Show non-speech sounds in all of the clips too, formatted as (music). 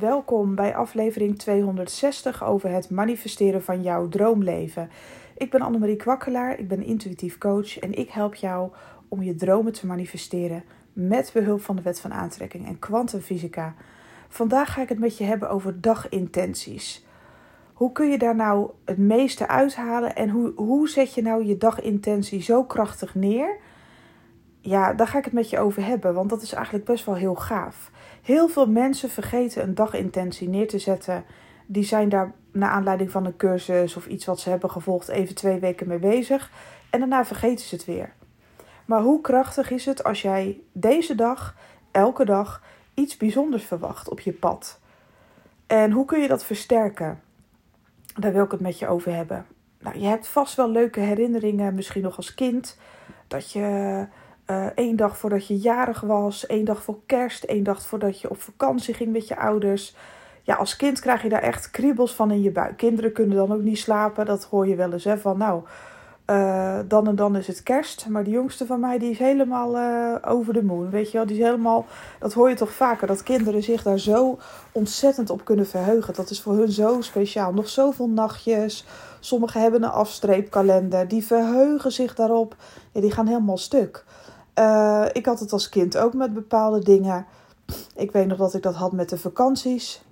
Welkom bij aflevering 260 over het manifesteren van jouw droomleven. Ik ben Annemarie Kwakkelaar, ik ben intuïtief coach en ik help jou om je dromen te manifesteren met behulp van de wet van aantrekking en kwantumfysica. Vandaag ga ik het met je hebben over dagintenties. Hoe kun je daar nou het meeste uithalen en hoe, hoe zet je nou je dagintentie zo krachtig neer? Ja, daar ga ik het met je over hebben, want dat is eigenlijk best wel heel gaaf. Heel veel mensen vergeten een dagintentie neer te zetten. Die zijn daar naar aanleiding van een cursus of iets wat ze hebben gevolgd even twee weken mee bezig. En daarna vergeten ze het weer. Maar hoe krachtig is het als jij deze dag, elke dag, iets bijzonders verwacht op je pad? En hoe kun je dat versterken? Daar wil ik het met je over hebben. Nou, je hebt vast wel leuke herinneringen, misschien nog als kind, dat je uh, één dag voordat je jarig was, één dag voor kerst, één dag voordat je op vakantie ging met je ouders. Ja, als kind krijg je daar echt kriebels van in je buik. Kinderen kunnen dan ook niet slapen, dat hoor je wel eens. Hè? Van nou, uh, dan en dan is het kerst. Maar de jongste van mij die is helemaal uh, over de moon. Weet je wel, die is helemaal. Dat hoor je toch vaker. Dat kinderen zich daar zo ontzettend op kunnen verheugen. Dat is voor hun zo speciaal. Nog zoveel nachtjes. Sommigen hebben een afstreepkalender. Die verheugen zich daarop. Die gaan helemaal stuk. Uh, ik had het als kind ook met bepaalde dingen. Ik weet nog dat ik dat had met de vakanties.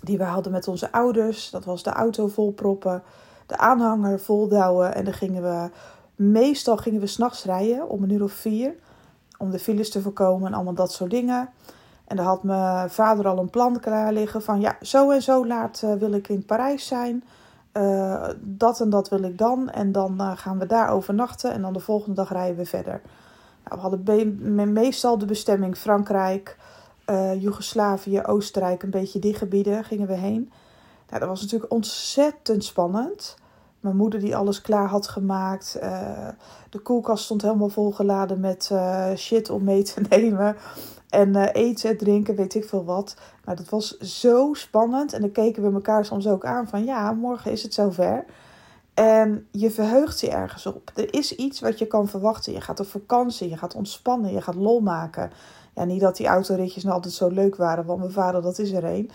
Die we hadden met onze ouders. Dat was de auto volproppen de aanhanger voldouwen. En dan gingen we, meestal gingen we s'nachts rijden om een uur of vier. Om de files te voorkomen en allemaal dat soort dingen. En dan had mijn vader al een plan klaar liggen van ja, zo en zo laat uh, wil ik in Parijs zijn. Uh, dat en dat wil ik dan. En dan gaan we daar overnachten en dan de volgende dag rijden we verder. Nou, we hadden meestal de bestemming Frankrijk, Joegoslavië, Oostenrijk, een beetje die gebieden gingen we heen. Nou, dat was natuurlijk ontzettend spannend. Mijn moeder die alles klaar had gemaakt. Uh, de koelkast stond helemaal volgeladen met uh, shit om mee te (laughs) nemen. En uh, eten en drinken, weet ik veel wat. Maar dat was zo spannend. En dan keken we elkaar soms ook aan van ja, morgen is het zover. En je verheugt je ergens op. Er is iets wat je kan verwachten. Je gaat op vakantie, je gaat ontspannen, je gaat lol maken. Ja, niet dat die autoritjes nou altijd zo leuk waren, want mijn vader, dat is er een.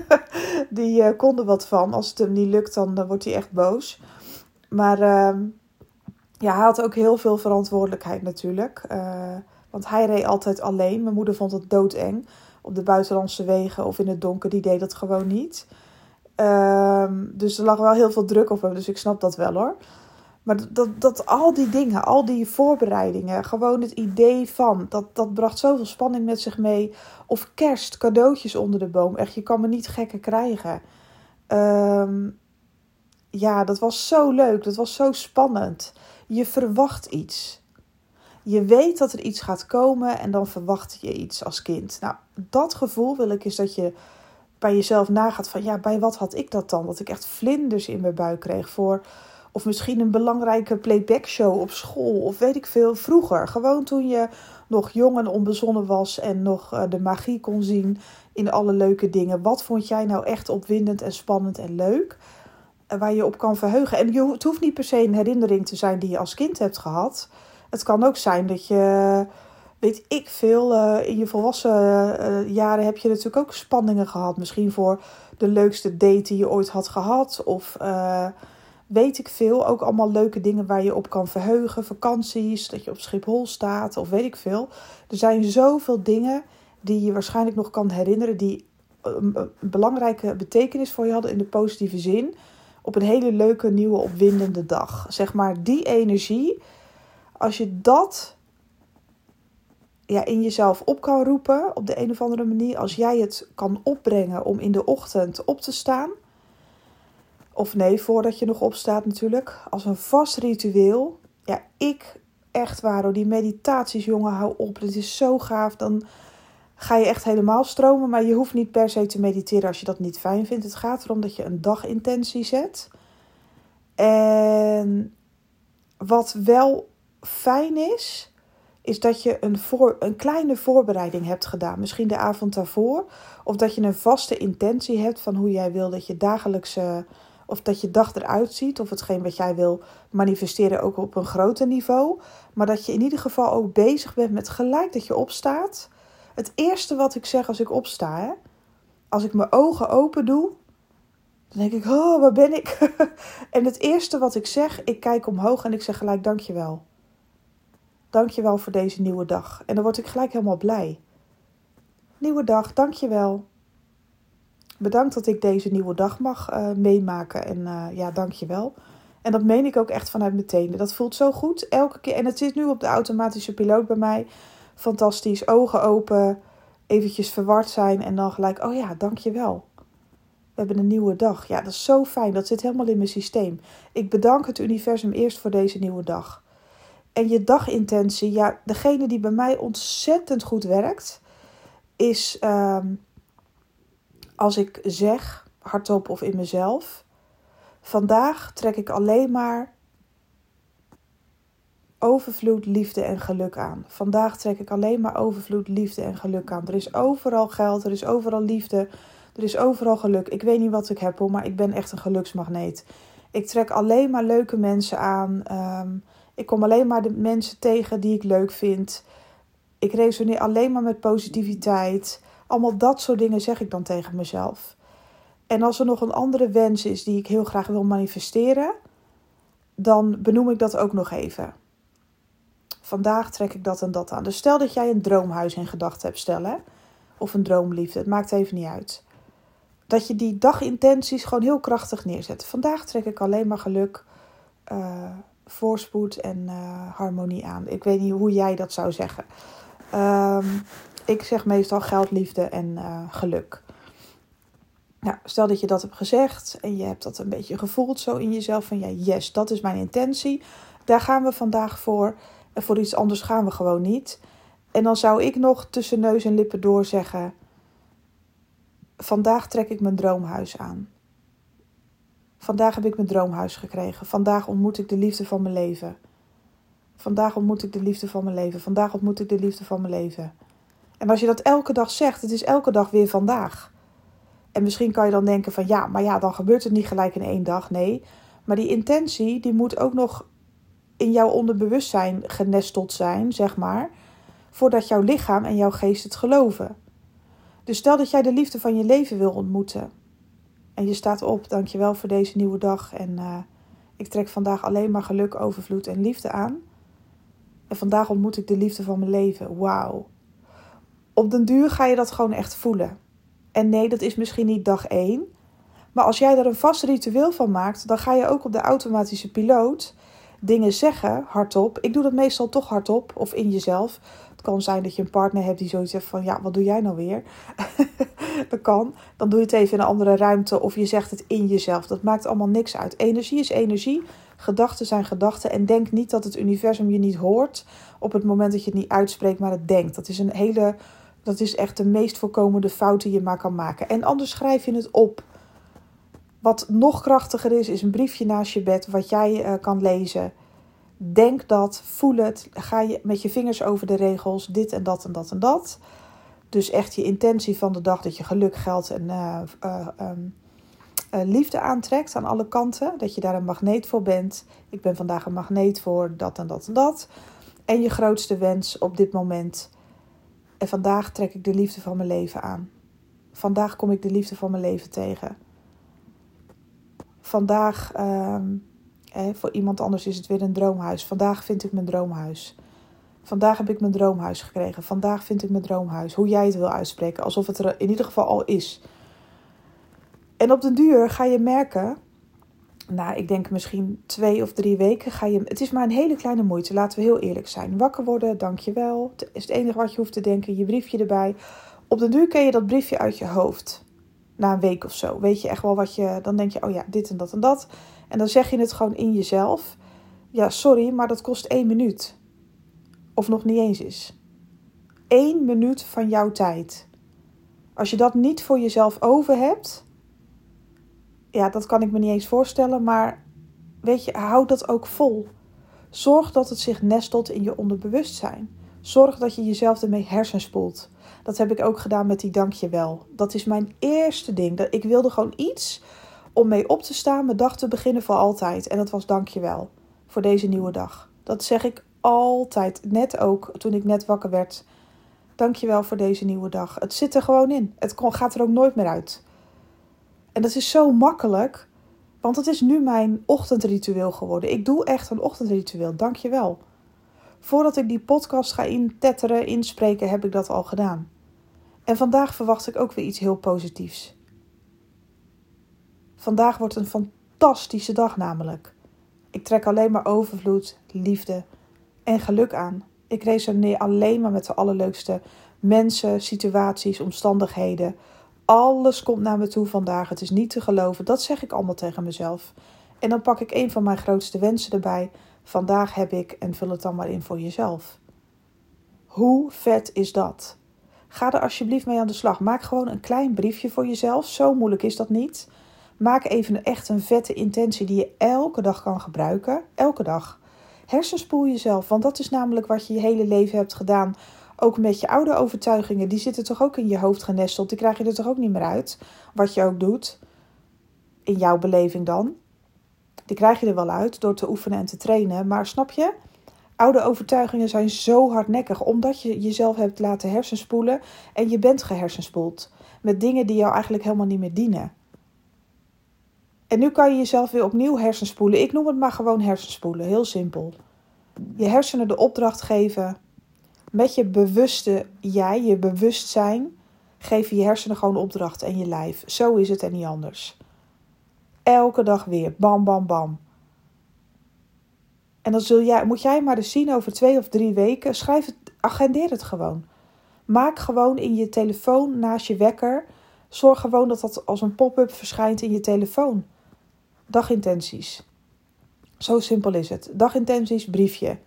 (laughs) die uh, kon er wat van. Als het hem niet lukt, dan, wordt hij echt boos. Maar uh, ja, hij had ook heel veel verantwoordelijkheid natuurlijk. Uh, want hij reed altijd alleen. Mijn moeder vond het doodeng. Op de buitenlandse wegen of in het donker, die deed dat gewoon niet. Ehm, dus er lag wel heel veel druk op hem, dus ik snap dat wel hoor. Maar dat, dat, al die dingen, al die voorbereidingen, gewoon het idee van, dat, dat bracht zoveel spanning met zich mee. Of kerst, cadeautjes onder de boom. Echt, je kan me niet gekker krijgen. Um, ja, dat was zo leuk, dat was zo spannend. Je verwacht iets. Je weet dat er iets gaat komen en dan verwacht je iets als kind. Nou, dat gevoel wil ik is dat je bij jezelf nagaat van, ja, bij wat had ik dat dan? Dat ik echt vlinders in mijn buik kreeg voor of misschien een belangrijke playback show op school. Of weet ik veel, vroeger. Gewoon toen je nog jong en onbezonnen was en nog uh, de magie kon zien in alle leuke dingen. Wat vond jij nou echt opwindend en spannend en leuk? Uh, waar je op kan verheugen. En je, het hoeft niet per se een herinnering te zijn die je als kind hebt gehad. Het kan ook zijn dat je, weet ik veel, uh, in je volwassen jaren heb je natuurlijk ook spanningen gehad. Misschien voor de leukste date die je ooit had gehad. Of weet ik veel. Ook allemaal leuke dingen waar je op kan verheugen. Vakanties, dat je op Schiphol staat of weet ik veel. Er zijn zoveel dingen die je waarschijnlijk nog kan herinneren. Die een, belangrijke betekenis voor je hadden in de positieve zin. Op een hele leuke, nieuwe, opwindende dag. Zeg maar die energie. Als je dat ja, in jezelf op kan roepen op de een of andere manier. Als jij het kan opbrengen om in de ochtend op te staan of nee, voordat je nog opstaat natuurlijk. Als een vast ritueel. Ja, ik echt waar Die meditaties, jongen, hou op. Het is zo gaaf. Dan ga je echt helemaal stromen. Maar je hoeft niet per se te mediteren als je dat niet fijn vindt. Het gaat erom dat je een dagintentie zet. En wat wel fijn is, is dat je een, een kleine voorbereiding hebt gedaan. Misschien de avond daarvoor. Of dat je een vaste intentie hebt van hoe jij wil dat je dagelijkse of dat je dag eruit ziet, of hetgeen wat jij wil manifesteren ook op een groter niveau. Maar dat je in ieder geval ook bezig bent met gelijk dat je opstaat. Het eerste wat ik zeg als ik opsta, hè, als ik mijn ogen open doe, dan denk ik, oh, waar ben ik? (laughs) en het eerste wat ik zeg, ik kijk omhoog en ik zeg gelijk dankjewel. Dankjewel voor deze nieuwe dag. En dan word ik gelijk helemaal blij. Nieuwe dag, dankjewel. Bedankt dat ik deze nieuwe dag mag uh, meemaken. En uh, ja, dankjewel. En dat meen ik ook echt vanuit mijn. Dat voelt zo goed. Elke keer. En het zit nu op de automatische piloot bij mij. Fantastisch. Ogen open. Eventjes verward zijn. En dan gelijk, oh ja, dankjewel. We hebben een nieuwe dag. Ja, dat is zo fijn. Dat zit helemaal in mijn systeem. Ik bedank het universum eerst voor deze nieuwe dag. En je dagintentie, ja, degene die bij mij ontzettend goed werkt, is um, als ik zeg, hardop of in mezelf, vandaag trek ik alleen maar overvloed, liefde en geluk aan. Vandaag trek ik alleen maar overvloed, liefde en geluk aan. Er is overal geld, er is overal liefde, er is overal geluk. Ik weet niet wat ik heb, maar ik ben echt een geluksmagneet. Ik trek alleen maar leuke mensen aan. Ehm, ik kom alleen maar de mensen tegen die ik leuk vind. Ik resoneer alleen maar met positiviteit. Allemaal dat soort dingen zeg ik dan tegen mezelf. En als er nog een andere wens is die ik heel graag wil manifesteren, dan benoem ik dat ook nog even. Vandaag trek ik dat en dat aan. Dus stel dat jij een droomhuis in gedachten hebt stellen, of een droomliefde, het maakt even niet uit. Dat je die dagintenties gewoon heel krachtig neerzet. Vandaag trek ik alleen maar geluk, uh, voorspoed en uh, harmonie aan. Ik weet niet hoe jij dat zou zeggen. Um, ik zeg meestal geld, liefde en uh, geluk. Nou, stel dat je dat hebt gezegd en je hebt dat een beetje gevoeld zo in jezelf van ja, yes, dat is mijn intentie. Daar gaan we vandaag voor. En voor iets anders gaan we gewoon niet. En dan zou ik nog tussen neus en lippen door zeggen: Vandaag trek ik mijn droomhuis aan. Vandaag heb ik mijn droomhuis gekregen. Vandaag ontmoet ik de liefde van mijn leven. Vandaag ontmoet ik de liefde van mijn leven. Vandaag ontmoet ik de liefde van mijn leven. En als je dat elke dag zegt, het is elke dag weer vandaag. En misschien kan je dan denken van ja, maar ja, dan gebeurt het niet gelijk in één dag. Nee, maar die intentie die moet ook nog in jouw onderbewustzijn genesteld zijn, zeg maar, voordat jouw lichaam en jouw geest het geloven. Dus stel dat jij de liefde van je leven wil ontmoeten. En je staat op, dankjewel voor deze nieuwe dag. En uh, ik trek vandaag alleen maar geluk, overvloed en liefde aan. En vandaag ontmoet ik de liefde van mijn leven. Wauw op den duur ga je dat gewoon echt voelen. En nee, dat is misschien niet dag één. Maar als jij er een vast ritueel van maakt, dan ga je ook op de automatische piloot dingen zeggen hardop. Ik doe dat meestal toch hardop of in jezelf. Het kan zijn dat je een partner hebt die zoiets zegt van ja, wat doe jij nou weer? (laughs) dat kan. Dan doe je het even in een andere ruimte of je zegt het in jezelf. Dat maakt allemaal niks uit. Energie is energie. Gedachten zijn gedachten. En denk niet dat het universum je niet hoort op het moment dat je het niet uitspreekt, maar het denkt. Dat is een hele dat is echt de meest voorkomende fout die je maar kan maken. En anders schrijf je het op. Wat nog krachtiger is, is een briefje naast je bed wat jij uh, kan lezen. Denk dat, voel het. Ga je met je vingers over de regels, dit en dat en dat en dat. Dus echt je intentie van de dag dat je geluk, geld en uh, uh, um, liefde aantrekt aan alle kanten. Dat je daar een magneet voor bent. Ik ben vandaag een magneet voor dat en dat en dat. En je grootste wens op dit moment en vandaag trek ik de liefde van mijn leven aan. Vandaag kom ik de liefde van mijn leven tegen. Vandaag, voor iemand anders is het weer een droomhuis. Vandaag vind ik mijn droomhuis. Vandaag heb ik mijn droomhuis gekregen. Vandaag vind ik mijn droomhuis. Hoe jij het wil uitspreken. Alsof het er in ieder geval al is. En op den duur ga je merken nou, ik denk misschien twee of drie weken ga je. Het is maar een hele kleine moeite, laten we heel eerlijk zijn. Wakker worden, dankjewel. Het is het enige wat je hoeft te denken. Je briefje erbij. Op de duur ken je dat briefje uit je hoofd. Na een week of zo. Weet je echt wel wat je. Dan denk je, oh ja, dit en dat en dat. En dan zeg je het gewoon in jezelf. Ja, sorry, maar dat kost één minuut. Of nog niet eens is. Eén minuut van jouw tijd. Als je dat niet voor jezelf over hebt ja, dat kan ik me niet eens voorstellen, maar weet je, houd dat ook vol. Zorg dat het zich nestelt in je onderbewustzijn. Zorg dat je jezelf ermee hersenspoelt. Dat heb ik ook gedaan met die dankjewel. Dat is mijn eerste ding. Ik wilde gewoon iets om mee op te staan, mijn dag te beginnen voor altijd. En dat was dankjewel voor deze nieuwe dag. Dat zeg ik altijd. Net ook toen ik net wakker werd. Dankjewel voor deze nieuwe dag. Het zit er gewoon in. Het gaat er ook nooit meer uit. En dat is zo makkelijk, want het is nu mijn ochtendritueel geworden. Ik doe echt een ochtendritueel. Dankjewel. Voordat ik die podcast ga intetteren, inspreken, heb ik dat al gedaan. En vandaag verwacht ik ook weer iets heel positiefs. Vandaag wordt een fantastische dag namelijk. Ik trek alleen maar overvloed, liefde en geluk aan. Ik resoneer alleen maar met de allerleukste mensen, situaties, omstandigheden. Alles komt naar me toe vandaag. Het is niet te geloven. Dat zeg ik allemaal tegen mezelf. En dan pak ik een van mijn grootste wensen erbij. Vandaag heb ik, en vul het dan maar in voor jezelf. Hoe vet is dat? Ga er alsjeblieft mee aan de slag. Maak gewoon een klein briefje voor jezelf. Zo moeilijk is dat niet. Maak even echt een vette intentie die je elke dag kan gebruiken. Elke dag. Hersenspoel jezelf, want dat is namelijk wat je je hele leven hebt gedaan. Ook met je oude overtuigingen, die zitten toch ook in je hoofd genesteld. Die krijg je er toch ook niet meer uit, wat je ook doet. In jouw beleving dan. Die krijg je er wel uit door te oefenen en te trainen. Maar snap je? Oude overtuigingen zijn zo hardnekkig omdat je jezelf hebt laten hersenspoelen en je bent gehersenspoeld met dingen die jou eigenlijk helemaal niet meer dienen. En nu kan je jezelf weer opnieuw hersenspoelen. Ik noem het maar gewoon hersenspoelen, heel simpel. Je hersenen de opdracht geven. Met je bewuste jij, je bewustzijn, geef je hersenen gewoon opdracht en je lijf. Zo is het en niet anders. Elke dag weer, bam, bam, bam. En dan zul jij, moet jij maar eens zien over twee of drie weken. Schrijf het, agendeer het gewoon. Maak gewoon in je telefoon naast je wekker. Zorg gewoon dat dat als een pop-up verschijnt in je telefoon. Dagintenties. Zo simpel is het. Dagintenties, briefje.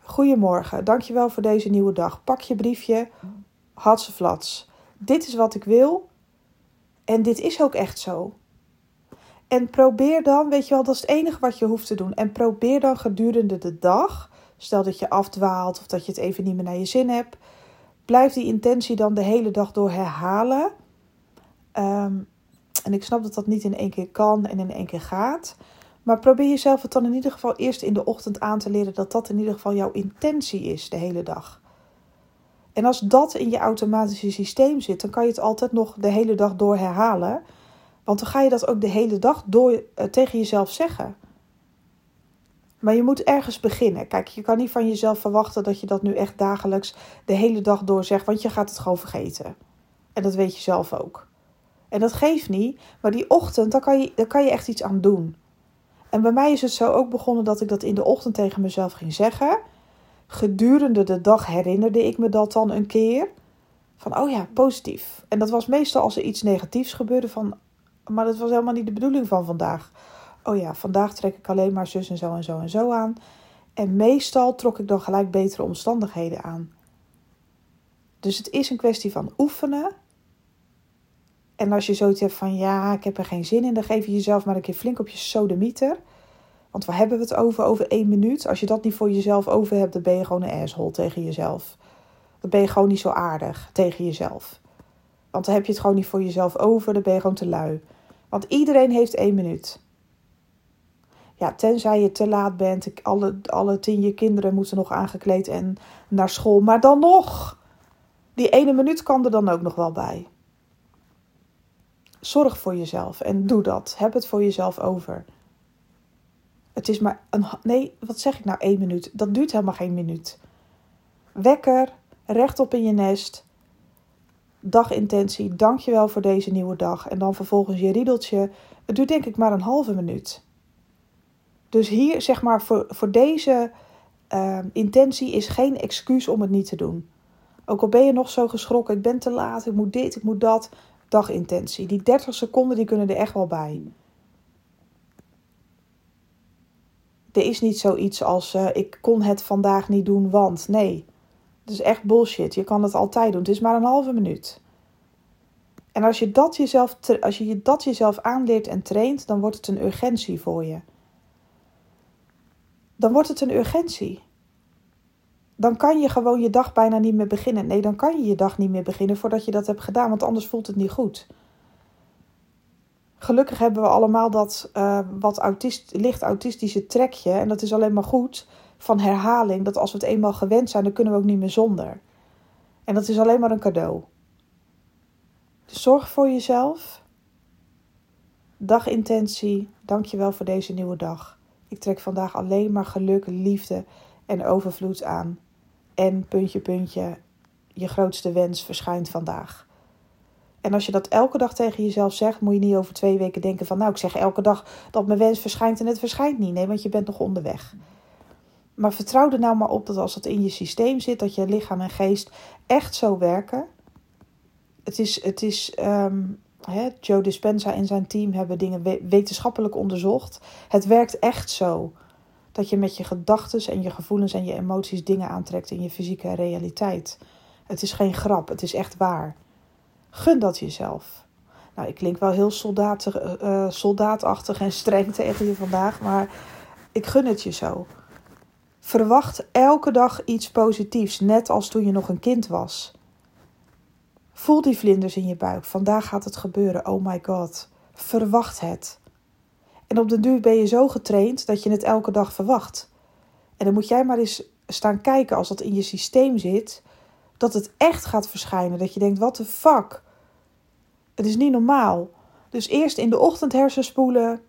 Goedemorgen, dankjewel voor deze nieuwe dag. Pak je briefje, hatseflats. Dit is wat ik wil en dit is ook echt zo. En probeer dan, weet je wel, dat is het enige wat je hoeft te doen. En probeer dan gedurende de dag, stel dat je afdwaalt of dat je het even niet meer naar je zin hebt, blijf die intentie dan de hele dag door herhalen. Um, en ik snap dat dat niet in één keer kan en in één keer gaat. Maar probeer jezelf het dan in ieder geval eerst in de ochtend aan te leren dat dat in ieder geval jouw intentie is de hele dag. En als dat in je automatische systeem zit, dan kan je het altijd nog de hele dag door herhalen. Want dan ga je dat ook de hele dag door uh, tegen jezelf zeggen. Maar je moet ergens beginnen. Kijk, je kan niet van jezelf verwachten dat je dat nu echt dagelijks de hele dag door zegt, want je gaat het gewoon vergeten. En dat weet je zelf ook. En dat geeft niet, maar die ochtend, daar kan, je, daar kan je echt iets aan doen. En bij mij is het zo ook begonnen dat ik dat in de ochtend tegen mezelf ging zeggen. Gedurende de dag herinnerde ik me dat dan een keer. Van, oh ja, positief. En dat was meestal als er iets negatiefs gebeurde van... Maar dat was helemaal niet de bedoeling van vandaag. Oh ja, vandaag trek ik alleen maar zus en zo en zo en zo aan. En meestal trok ik dan gelijk betere omstandigheden aan. Dus het is een kwestie van oefenen en als je zoiets hebt van ja, ik heb er geen zin in, dan geef je jezelf maar een keer flink op je sodemieter. Want waar hebben we het over? Over één minuut. Als je dat niet voor jezelf over hebt, dan ben je gewoon een asshole tegen jezelf. Dan ben je gewoon niet zo aardig tegen jezelf. Want dan heb je het gewoon niet voor jezelf over, dan ben je gewoon te lui. Want iedereen heeft één minuut. Ja, tenzij je te laat bent, alle, alle tien je kinderen moeten nog aangekleed en naar school. Maar dan nog, die ene minuut kan er dan ook nog wel bij. Zorg voor jezelf en doe dat. Heb het voor jezelf over. Het is maar een. Nee, wat zeg ik nou? één minuut. Dat duurt helemaal geen minuut. Wekker, rechtop in je nest. Dagintentie, dankjewel voor deze nieuwe dag. En dan vervolgens je riedeltje. Het duurt denk ik maar een halve minuut. Dus hier, zeg maar, voor, voor deze uh, intentie is geen excuus om het niet te doen. Ook al ben je nog zo geschrokken, ik ben te laat, ik moet dit, ik moet dat dagintentie. Die 30 seconden die kunnen er echt wel bij. Er is niet zoiets als uh, ik kon het vandaag niet doen, want nee. Dat is echt bullshit. Je kan het altijd doen. Het is maar een halve minuut. En als je dat jezelf, als je dat jezelf aanleert en traint, dan wordt het een urgentie voor je. Dan wordt het een urgentie dan kan je gewoon je dag bijna niet meer beginnen. Nee, dan kan je je dag niet meer beginnen voordat je dat hebt gedaan, want anders voelt het niet goed. Gelukkig hebben we allemaal dat uh, wat licht autistische trekje, en dat is alleen maar goed van herhaling. Dat als we het eenmaal gewend zijn, dan kunnen we ook niet meer zonder. En dat is alleen maar een cadeau. Dus zorg voor jezelf. Dagintentie, dankjewel voor deze nieuwe dag. Ik trek vandaag alleen maar geluk, liefde en overvloed aan. En puntje, puntje, je grootste wens verschijnt vandaag. En als je dat elke dag tegen jezelf zegt, moet je niet over twee weken denken van, nou, ik zeg elke dag dat mijn wens verschijnt en het verschijnt niet. Nee, want je bent nog onderweg. Maar vertrouw er nou maar op dat als het in je systeem zit, dat je lichaam en geest echt zo werken. Het is, het is hè, Joe Dispenza en zijn team hebben dingen wetenschappelijk onderzocht. Het werkt echt zo. Dat je met je gedachten en je gevoelens en je emoties dingen aantrekt in je fysieke realiteit. Het is geen grap, het is echt waar. Gun dat jezelf. Nou, ik klink wel heel soldatig, uh, soldaatachtig en streng (laughs) tegen je vandaag, maar ik gun het je zo. Verwacht elke dag iets positiefs, net als toen je nog een kind was. Voel die vlinders in je buik. Vandaag gaat het gebeuren. Oh my god. Verwacht het. En op de duur ben je zo getraind dat je het elke dag verwacht. En dan moet jij maar eens staan kijken als dat in je systeem zit, dat het echt gaat verschijnen. Dat je denkt: wat de fuck? Het is niet normaal. Dus eerst in de ochtend hersenspoelen.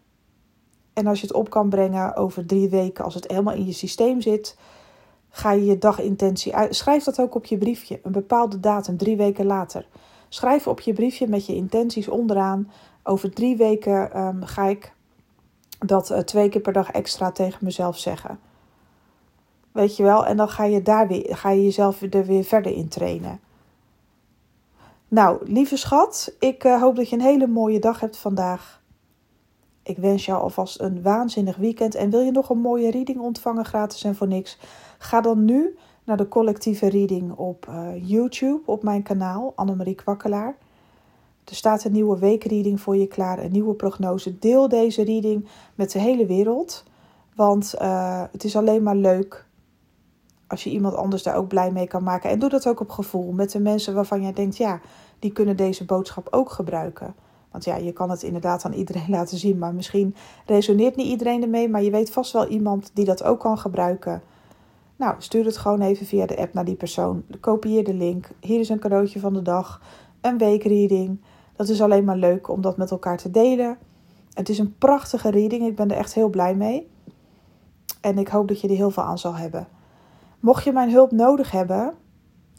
En als je het op kan brengen over drie weken, als het helemaal in je systeem zit, ga je je dagintentie uit. Schrijf dat ook op je briefje, een bepaalde datum, drie weken later. Schrijf op je briefje met je intenties onderaan. Over drie weken ehm, ga ik dat uh, twee keer per dag extra tegen mezelf zeggen. Weet je wel? En dan ga je, daar weer, ga je jezelf er weer verder in trainen. Nou, lieve schat, ik uh, hoop dat je een hele mooie dag hebt vandaag. Ik wens jou alvast een waanzinnig weekend. En wil je nog een mooie reading ontvangen, gratis en voor niks? Ga dan nu naar de collectieve reading op uh, YouTube, op mijn kanaal, Annemarie Kwakkelaar. Er staat een nieuwe weekreading voor je klaar, een nieuwe prognose. Deel deze reading met de hele wereld. Want uh, het is alleen maar leuk als je iemand anders daar ook blij mee kan maken. En doe dat ook op gevoel met de mensen waarvan jij denkt, ja, die kunnen deze boodschap ook gebruiken. Want ja, je kan het inderdaad aan iedereen (laughs) laten zien, maar misschien resoneert niet iedereen ermee, maar je weet vast wel iemand die dat ook kan gebruiken. Nou, stuur het gewoon even via de app naar die persoon. Kopieer de link. Hier is een cadeautje van de dag. Een weekreading. Dat is alleen maar leuk om dat met elkaar te delen. Het is een prachtige reading. Ik ben er echt heel blij mee. En ik hoop dat je er heel veel aan zal hebben. Mocht je mijn hulp nodig hebben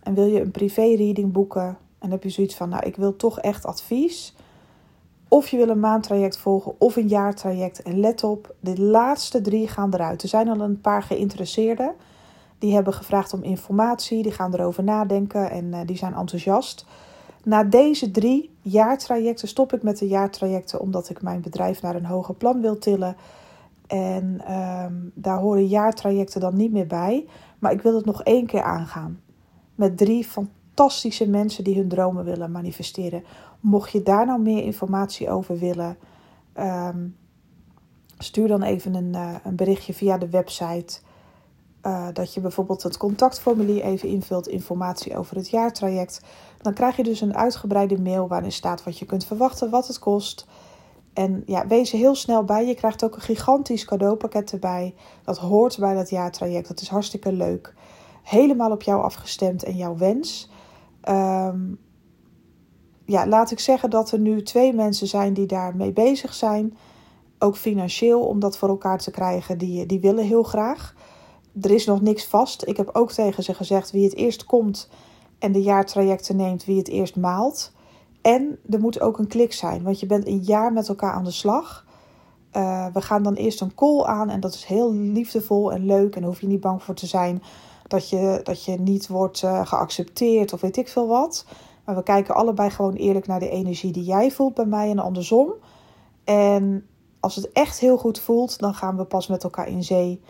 en wil je een privé reading boeken en heb je zoiets van, nou ik wil toch echt advies. Of je wil een maandtraject volgen of een jaartraject. En let op, de laatste drie gaan eruit. Er zijn al een paar geïnteresseerden. Die hebben gevraagd om informatie, die gaan erover nadenken en uh, die zijn enthousiast. Na deze drie jaartrajecten stop ik met de jaartrajecten omdat ik mijn bedrijf naar een hoger plan wil tillen. En ehm, daar horen jaartrajecten dan niet meer bij. Maar ik wil het nog één keer aangaan. Met drie fantastische mensen die hun dromen willen manifesteren. Mocht je daar nou meer informatie over willen, ehm, stuur dan even een, uh, een berichtje via de website. Uh, dat je bijvoorbeeld het contactformulier even invult, informatie over het jaartraject. Dan krijg je dus een uitgebreide mail waarin staat wat je kunt verwachten, wat het kost. En ja, wees er heel snel bij. Je krijgt ook een gigantisch cadeaupakket erbij. Dat hoort bij dat jaartraject. Dat is hartstikke leuk. Helemaal op jou afgestemd en jouw wens. Um, ja, laat ik zeggen dat er nu twee mensen zijn die daarmee bezig zijn. Ook financieel om dat voor elkaar te krijgen. Die, die willen heel graag. Er is nog niks vast. Ik heb ook tegen ze gezegd wie het eerst komt en de jaartrajecten neemt, wie het eerst maalt. En er moet ook een klik zijn, want je bent een jaar met elkaar aan de slag. Uh, we gaan dan eerst een call aan en dat is heel liefdevol en leuk. En daar hoef je niet bang voor te zijn dat je, dat je niet wordt uh, geaccepteerd of weet ik veel wat. Maar we kijken allebei gewoon eerlijk naar de energie die jij voelt bij mij en andersom. En als het echt heel goed voelt, dan gaan we pas met elkaar in zee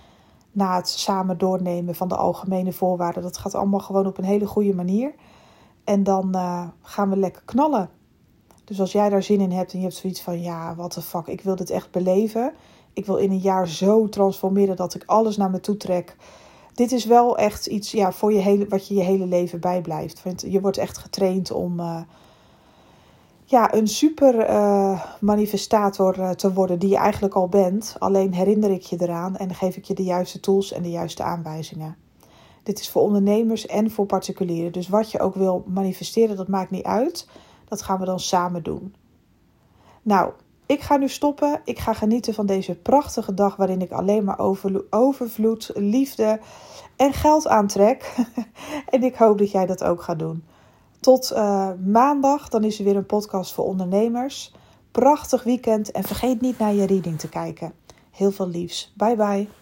na het samen doornemen van de algemene voorwaarden. Dat gaat allemaal gewoon op een hele goede manier. En dan uh, gaan we lekker knallen. Dus als jij daar zin in hebt en je hebt zoiets van: ja, wat de fuck, ik wil dit echt beleven. Ik wil in een jaar zo transformeren dat ik alles naar me toe trek. Dit is wel echt iets ja, voor je hele, wat je je hele leven bijblijft. Want je wordt echt getraind om uh, ja, een super uh, manifestator te worden die je eigenlijk al bent. Alleen herinner ik je eraan en geef ik je de juiste tools en de juiste aanwijzingen. Dit is voor ondernemers en voor particulieren. Dus wat je ook wil manifesteren, dat maakt niet uit. Dat gaan we dan samen doen. Nou, ik ga nu stoppen. Ik ga genieten van deze prachtige dag waarin ik alleen maar overvloed, liefde en geld aantrek. (laughs) en ik hoop dat jij dat ook gaat doen. Tot uh, maandag, dan is er weer een podcast voor ondernemers. Prachtig weekend en vergeet niet naar je reading te kijken. Heel veel liefs. Bye bye.